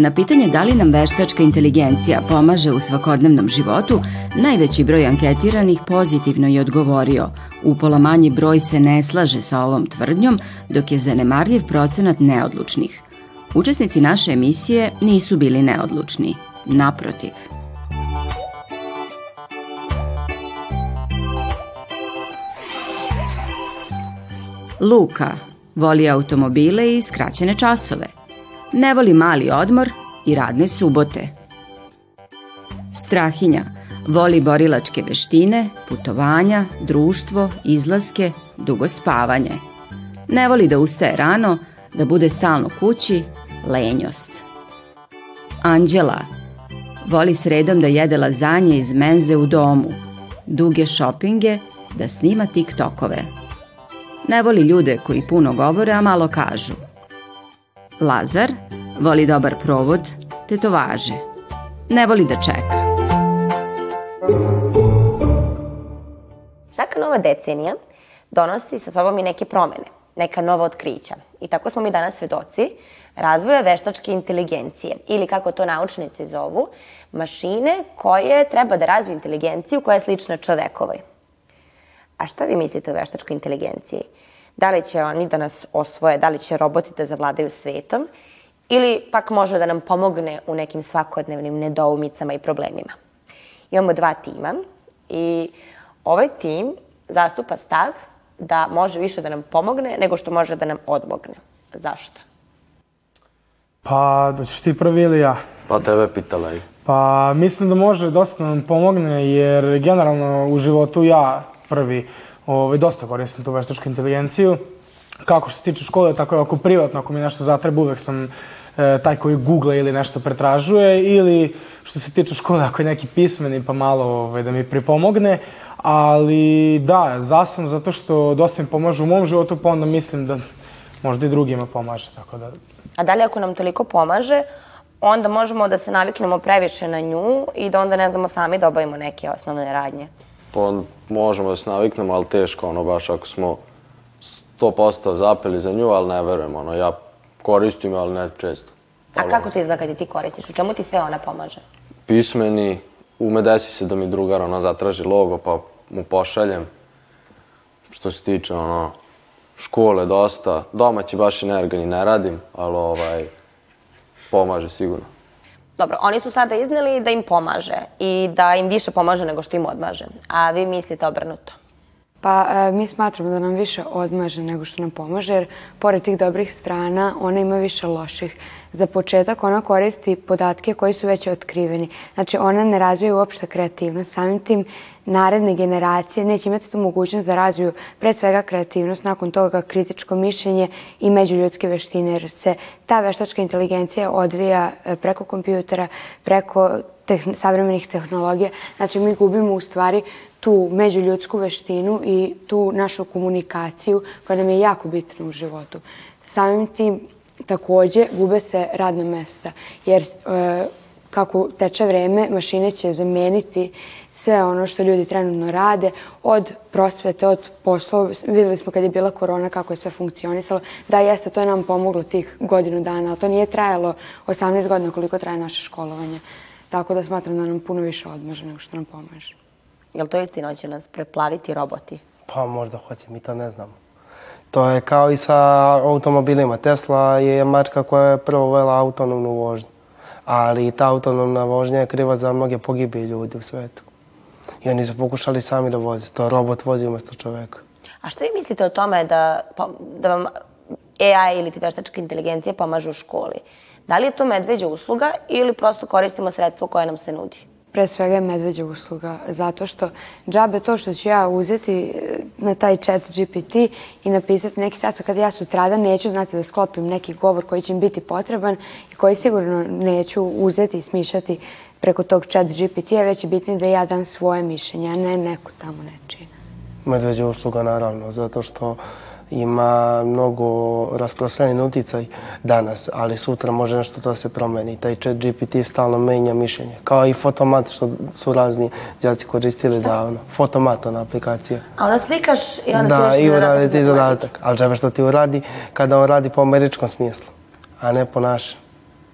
Na pitanje da li nam veštačka inteligencija pomaže u svakodnevnom životu, najveći broj anketiranih pozitivno je odgovorio. Upola manji broj se ne slaže sa ovom tvrdnjom, dok je zanemarljiv procenat neodlučnih. Učesnici naše emisije nisu bili neodlučni. Naprotiv. Luka voli automobile i skraćene časove. Ne voli mali odmor i radne subote. Strahinja voli borilačke veštine, putovanja, društvo, izlaske, dugo spavanje. Ne voli da ustaje rano, da bude stalno kući, lenjost. Anđela voli sredom da jede lazanje iz menze u domu, duge šopinge, da snima tiktokove. Ne voli ljude koji puno govore, a malo kažu. Lazar voli dobar provod, tetovaže. Ne voli da čeka. Svaka nova decenija donosi sa sobom i neke promene, neka nova otkrića. I tako smo mi danas svedoci razvoja veštačke inteligencije ili kako to naučnici zovu, mašine koje treba da razviju inteligenciju koja je slična čovekovoj. A šta vi mislite o veštačkoj inteligenciji? Da li će oni da nas osvoje, da li će roboti da zavladaju svetom ili pak može da nam pomogne u nekim svakodnevnim nedoumicama i problemima? Imamo dva tima i ovaj tim zastupa stav da može više da nam pomogne nego što može da nam odmogne. Zašto? Pa, da ćeš ti prvi ili ja? Pa tebe pitala i. Pa, mislim da može dosta nam pomogne, jer generalno u životu ja prvi ovaj, dosta koristim tu veštačku inteligenciju. Kako što se tiče škole, tako i ako privatno, ako mi nešto zatreba, uvek sam e, taj koji googla ili nešto pretražuje, ili što se tiče škole, ako je neki pismeni, pa malo ovaj, da mi pripomogne. Ali da, za sam zato što dosta mi pomaže u mom životu, pa onda mislim da možda i drugima pomaže, tako da A da li ako nam toliko pomaže, onda možemo da se naviknemo previše na nju i da onda ne znamo sami da obavimo neke osnovne radnje. Pa možemo da se naviknemo, ali teško, ono, baš ako smo 100% zapeli za nju, ali ne verujem, ono, ja koristim, ali ne često. A kako to izgleda kad ti koristiš? U čemu ti sve ona pomaže? Pismeni, ume desi se da mi drugar, ono, zatraži logo, pa mu pošaljem. Što se tiče, ono, škole dosta, domaći baš i nergani ne radim, ali, ovaj, pomaže sigurno. Dobro, oni su sada izneli da im pomaže i da im više pomaže nego što im odmaže. A vi mislite obrnuto? Pa e, mi smatramo da nam više odmaže nego što nam pomaže, jer pored tih dobrih strana ona ima više loših. Za početak ona koristi podatke koji su već otkriveni. Znači ona ne razvija uopšte kreativnost. Samim tim naredne generacije neće imati tu mogućnost da razviju pre svega kreativnost, nakon toga kritičko mišljenje i međuljudske veštine, jer se ta veštačka inteligencija odvija e, preko kompjutera, preko tehn savremenih tehnologija. Znači mi gubimo u stvari tu međuljudsku veštinu i tu našu komunikaciju koja nam je jako bitna u životu. Samim tim takođe gube se radna mesta jer e, kako teče vreme, mašine će zameniti sve ono što ljudi trenutno rade, od prosvete, od poslova. Videli smo kad je bila korona kako je sve funkcionisalo. Da, jeste, to je nam pomoglo tih godinu dana, ali to nije trajalo 18 godina koliko traje naše školovanje. Tako da smatram da nam puno više odmaže nego što nam pomaže. Jel to istina, hoće nas preplaviti roboti? Pa možda hoće, mi to ne znamo. To je kao i sa automobilima. Tesla je marka koja je prvo uvela autonomnu vožnju. Ali ta autonomna vožnja je kriva za mnoge pogibije ljudi u svetu. I oni su pokušali sami da voze. To robot vozi umjesto čoveka. A šta vi mislite o tome da, da vam AI ili veštačka inteligencija pomaže u školi? Da li je to medveđa usluga ili prosto koristimo sredstvo koje nam se nudi? Pre svega je medveđa usluga, zato što džabe to što ću ja uzeti e, na taj chat GPT i napisati neki sastav kada ja sutrada neću znati da sklopim neki govor koji će mi biti potreban i koji sigurno neću uzeti i smišljati preko tog chat GPT-a, već je bitno da ja dam svoje mišljenje, a ne neko tamo nečije. Medveđa usluga naravno, zato što ima mnogo rasprostranjen uticaj danas, ali sutra može nešto da se promeni. Taj chat GPT stalno menja mišljenje. Kao i fotomat što su razni djaci koristili davno. Fotomat, ona aplikacija. A ono slikaš i onda ti Da, reši i uradi ti zadatak. Ali džebe što ti uradi kada on radi po američkom smislu, a ne po našem.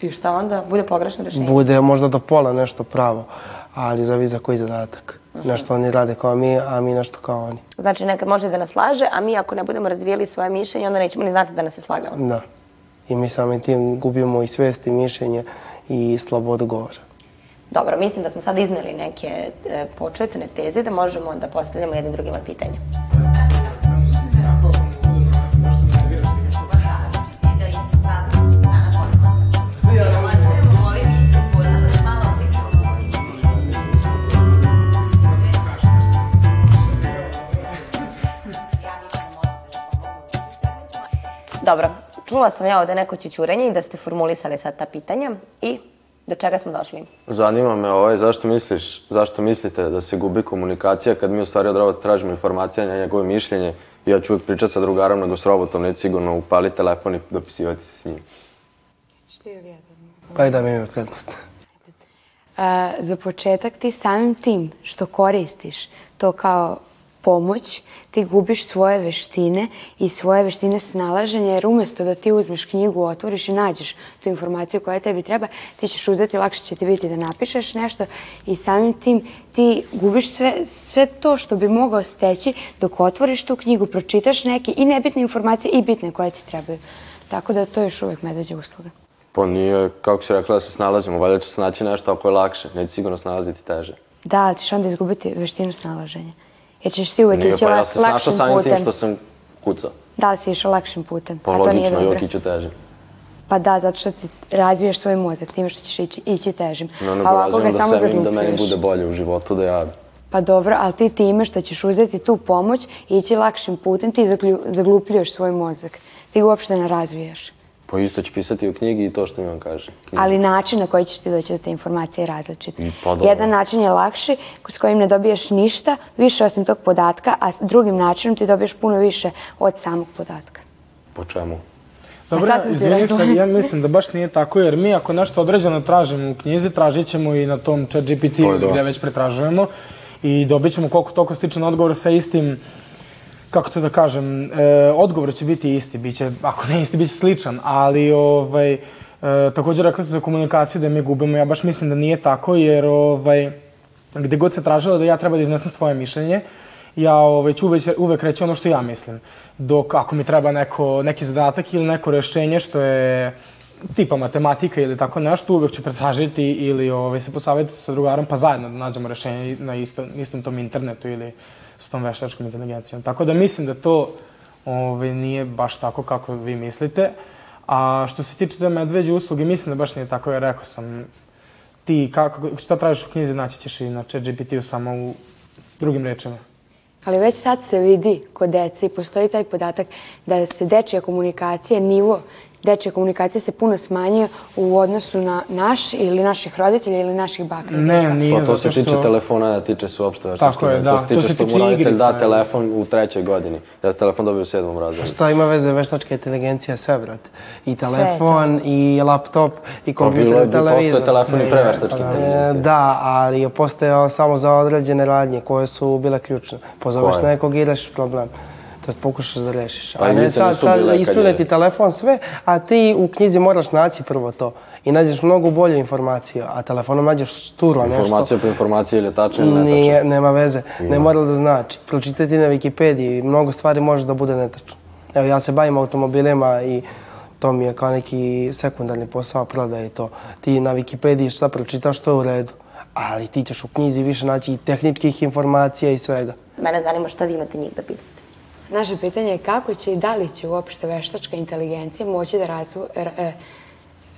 I šta onda? Bude pogrešno rešenje? Bude možda do pola nešto pravo, ali zavi za koji zadatak. Nešto oni rade kao mi, a mi nešto kao oni. Znači nekad može da nas laže, a mi ako ne budemo razvijeli svoje mišljenje, onda nećemo ni znati da nas je slagala. Da. I mi samim tim gubimo i svest i mišljenje i slobodu govora. Dobro, mislim da smo sad izneli neke e, početne teze da možemo da postavljamo jednim drugima pitanja. Čula sam ja ovde neko ćućurenje i da ste formulisali sad ta pitanja i do čega smo došli? Zanima me ovaj, zašto misliš, zašto mislite da se gubi komunikacija kad mi u stvari od robota tražimo informacije na njegove mišljenje i ja ću uvijek pričati sa drugarom nego s robotom, neću sigurno upaliti telefon i dopisivati se s njim. Pa i da mi imaju prednost. A, za početak ti samim tim što koristiš to kao pomoć, ti gubiš svoje veštine i svoje veštine snalaženja, jer umjesto da ti uzmeš knjigu, otvoriš i nađeš tu informaciju koja tebi treba, ti ćeš uzeti, lakše će ti biti da napišeš nešto i samim tim ti gubiš sve, sve to što bi mogao steći dok otvoriš tu knjigu, pročitaš neke i nebitne informacije i bitne koje ti trebaju. Tako da to je još uvijek medveđa usluga. Pa nije, kako si rekla da se snalazimo, valjda će se naći nešto ako je lakše, neće sigurno snalaziti teže. Da, ali ćeš onda izgubiti veštinu snalaženja. Jer ćeš ti uvijek Nije, ići pa ja se lakšim samim tim putem. što sam kucao. Da li si išao lakšim putem? Pa A to nije logično, dobro. uvijek iću teže. Pa da, zato što ti razvijaš svoj mozak, time što ćeš ići, ići težim. No, nego razumem da samo se da meni bude bolje u životu, da ja Pa dobro, ali ti time što ćeš uzeti tu pomoć i ići lakšim putem, ti zaglupljuješ svoj mozak. Ti ga uopšte ne razvijaš. Pa isto ću pisati u knjigi i to što mi on kaže. Knjizi. Ali način na koji ćeš ti doći do te informacije je različit. I pa dobro. Jedan način je lakši, s kojim ne dobiješ ništa, više osim tog podatka, a s drugim načinom ti dobiješ puno više od samog podatka. Po čemu? Dobro, sam izvini se, ja mislim da baš nije tako, jer mi ako nešto određeno tražimo u knjizi, tražit ćemo i na tom chat GPT To je da. gdje već pretražujemo i dobit ćemo koliko toliko sličan odgovor sa istim, kako to da kažem, e, odgovor će biti isti, bit će, ako ne isti, bit će sličan, ali ovaj, e, također rekla sam za komunikaciju da mi gubimo, ja baš mislim da nije tako, jer ovaj, gde god se tražilo da ja treba da iznesem svoje mišljenje, ja ovaj, ću uvek, uvek reći ono što ja mislim. Dok ako mi treba neko, neki zadatak ili neko rešenje što je tipa matematika ili tako nešto, uvek ću pretražiti ili ovaj, se posavjetiti sa drugarom pa zajedno da nađemo rešenje na istom, istom tom internetu ili s tom veštačkom inteligencijom. Tako da mislim da to ovaj, nije baš tako kako vi mislite. A što se tiče te medveđe usluge, mislim da baš nije tako, jer rekao sam, ti kako, šta tražiš u knjizi, naći ćeš i na GPT-u samo u drugim rečima. Ali već sad se vidi kod dece i postoji taj podatak da se dečija komunikacija, nivo dečje komunikacije se puno smanjuje u odnosu na naš ili naših roditelja ili naših baka. i Ne, deka. nije Pa to se zato što... tiče telefona, ne tiče se uopšte veštačke Tako je, da, To se to tiče se što mu tiče roditelj da telefon u trećoj godini. Ja sam telefon dobio u sedmom razredu. Šta ima veze veštačka inteligencija sve, brate? I to. telefon, i laptop, i Pa kompjuter, i televizor. postoje telefon i pre veštačke inteligencije. Da, ali je postojao samo za određene radnje koje su bile ključne. Pozoveš Koje? nekog i rešiš problem. To jest pokušaš da rešiš. Pa a ne sad, sad je- ti telefon sve, a ti u knjizi moraš naći prvo to. I nađeš mnogo bolju informaciju, a telefonom nađeš sturo nešto. Informacija po informaciji ili je tačno ili netačno. Nije, nema veze, ne Ima. mora da znači. Pročitati na Wikipediji, mnogo stvari može da bude netačno. Evo, ja se bavim automobilima i to mi je kao neki sekundarni posao prodaje to. Ti na Wikipediji šta pročitaš, to je u redu. Ali ti ćeš u knjizi više naći i tehničkih informacija i svega. Mene zanima šta vi imate njih da pitate. Naše pitanje je kako će i da li će uopšte veštačka inteligencija moći da razvu, r- e,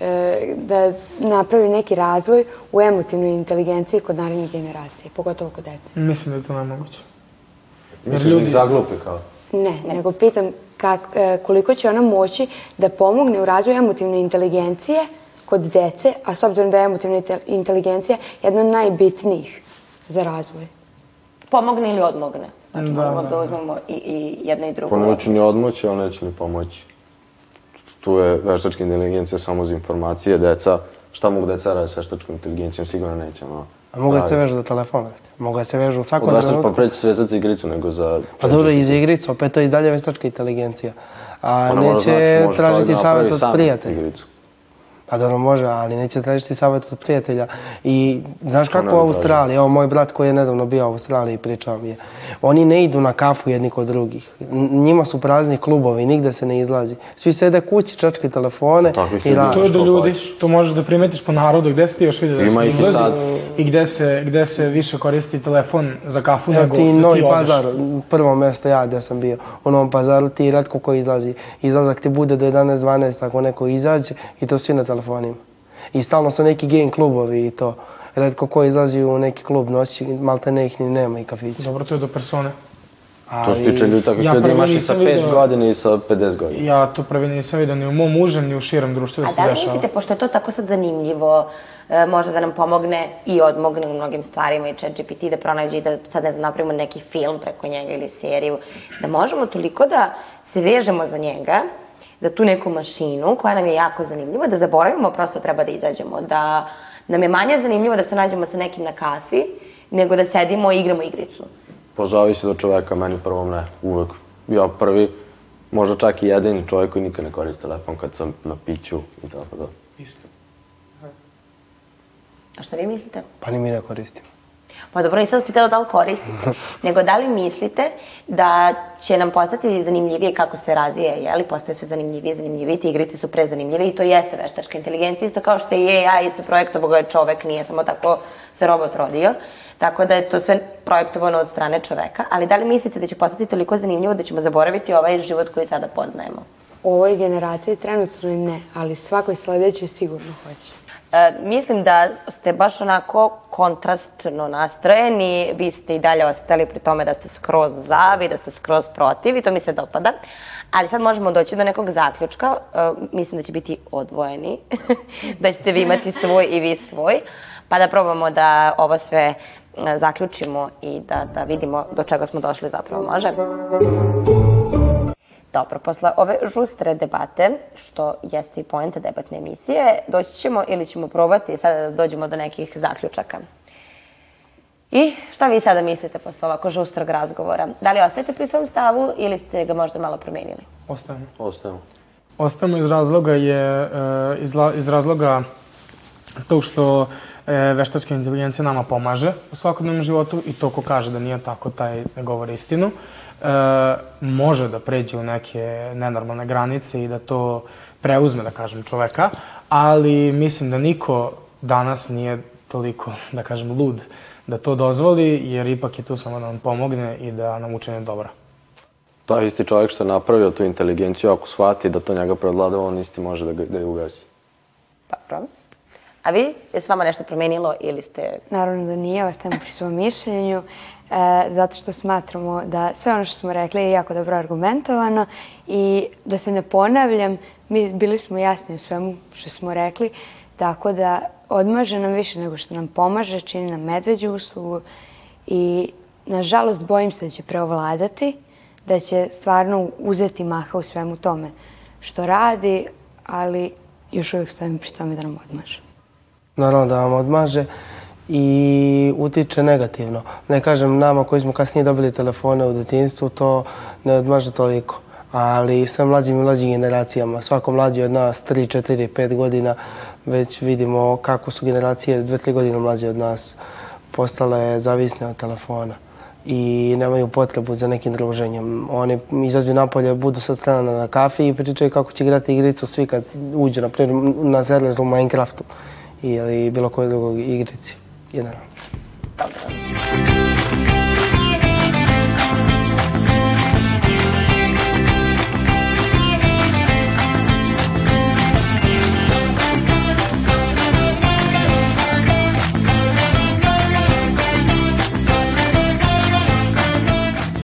e, da napravi neki razvoj u emotivnoj inteligenciji kod narednih generacija, pogotovo kod dece. Mislim da je to nemoguće. Misliš da ih zaglupi kao? Ne, nego pitam kak, e, koliko će ona moći da pomogne u razvoju emotivne inteligencije kod dece, a s obzirom da je emotivna inte- inteligencija jedna od najbitnijih za razvoj. Pomogne ili odmogne. Znači, Da, možemo da, da, uzmemo i, i jedno i drugo. Pa neću ni odmoći, ali neće ni pomoći. Tu je veštačka inteligencija samo za informacije, deca, šta mogu deca raditi s veštačkom inteligencijom, sigurno neće, no. A mogu da se vežu za telefon, brate. Mogu da se vežu u svakom Odrasli pa trenutku. preći sve za igricu nego za... Pa dobro, iz igricu, opet to je i dalje veštačka inteligencija. A Pa ne mora neće znači, tražiti da savjet od prijatelja. Igricu. Pa dobro može, ali neće tražiti savjet od prijatelja. I znaš Što kako u? Australiji, evo moj brat koji je nedavno bio u Australiji pričao mi je, oni ne idu na kafu jedni kod drugih. Njima su prazni klubovi, nigde se ne izlazi. Svi sede kući, čačkaju telefone i rade. To je do što ljudi, to možeš da primetiš po narodu, gde si ti još vidio da Ima se izlazi i gde se, gde se više koristi telefon za kafu Evo nego ti da Novi ti odeš. Pazar, prvo mjesto ja gdje sam bio. U Novom Pazaru ti redko ko izlazi. Izlazak ti bude do 11-12 ako neko izađe i to svi na telefonima. I stalno su neki game klubovi i to. Redko ko izlazi u neki klub noći, malte ne ih ni nema i kafića. Dobro, to je do persone. To se tiče ljudi, takvih Ja ljudi imaš i sa 5 vidio- godina i sa 50 godina. Ja to prvi nisam vidio ni u mom užem, ni u širem društvu da A se da li dešava. mislite, pošto je to tako sad zanimljivo, e, može da nam pomogne i odmogne u mnogim stvarima i ChatGPT da pronađe i da sad ne znam, napravimo neki film preko njega ili seriju, da možemo toliko da se vežemo za njega, da tu neku mašinu koja nam je jako zanimljiva, da zaboravimo, prosto treba da izađemo, da nam je manje zanimljivo da se nađemo sa nekim na kafi, nego da sedimo i igramo igricu. Pa zavisi do čoveka, meni prvom ne, uvek. Ja prvi, možda čak i jedini čovjek koji nikad ne koristi telefon kad sam na piću i tako da. Isto. A šta vi mislite? Pa ni mi ne koristimo. Pa dobro, nisam vas pitala da li koristite, nego da li mislite da će nam postati zanimljivije kako se razvija, je li? Postaje sve zanimljivije, zanimljivije, ti igrice su prezanimljive i to jeste veštačka inteligencija, isto kao što je AI, isto projektovo je čovek, nije samo tako se robot rodio. Tako da je to sve projektovano od strane čoveka, ali da li mislite da će postati toliko zanimljivo da ćemo zaboraviti ovaj život koji sada poznajemo? Ovoj generaciji trenutno ne, ali svakoj sledećoj sigurno hoće. E, mislim da ste baš onako kontrastno nastrojeni, vi ste i dalje ostali pri tome da ste skroz za, vi da ste skroz protiv i to mi se dopada. Ali sad možemo doći do nekog zaključka, e, mislim da će biti odvojeni, da ćete vi imati svoj i vi svoj, pa da probamo da ovo sve e, zaključimo i da, da vidimo do čega smo došli zapravo, može? Dobro, posle ove žustre debate, što jeste i poenta debatne emisije, doći ćemo ili ćemo probati sada da dođemo do nekih zaključaka. I šta vi sada mislite posle ovako žustrog razgovora? Da li ostajete pri svom stavu ili ste ga možda malo promenili? Ostajemo. Ostajemo. Ostajemo iz razloga je, e, iz, iz razloga tog što e, veštačka inteligencija nama pomaže u svakodnevnom životu i to ko kaže da nije tako, taj ne govori istinu. E, može da pređe u neke nenormalne granice i da to preuzme, da kažem, čoveka, ali mislim da niko danas nije toliko, da kažem, lud da to dozvoli, jer ipak je tu samo da nam pomogne i da nam učine dobro. Taj isti čovjek što je napravio tu inteligenciju, ako shvati da to njega predlada, on isti može da, ga, da je ugasi. Dobro. A vi, je s vama nešto promenilo ili ste... Naravno da nije, ostajemo pri svom mišljenju, e, zato što smatramo da sve ono što smo rekli je jako dobro argumentovano i da se ne ponavljam, mi bili smo jasni u svemu što smo rekli, tako da odmaže nam više nego što nam pomaže, čini nam medveđu uslugu i nažalost bojim se da će preovladati, da će stvarno uzeti maha u svemu tome što radi, ali još uvijek stojim pri tome da nam odmaže. Naravno da vam odmaže i utiče negativno. Ne kažem nama koji smo kasnije dobili telefone u detinstvu, to ne odmaže toliko. Ali sve mlađim i mlađim generacijama, svako mlađi od nas, 3, 4, 5 godina, već vidimo kako su generacije 2-3 godine mlađe od nas postale zavisne od telefona i nemaju potrebu za nekim druženjem. Oni izađu napolje, budu sa trena na kafi i pričaju kako će igrati igricu svi kad uđu, na primjer, na server u Minecraftu ili bilo koje drugog igrici. Generalno.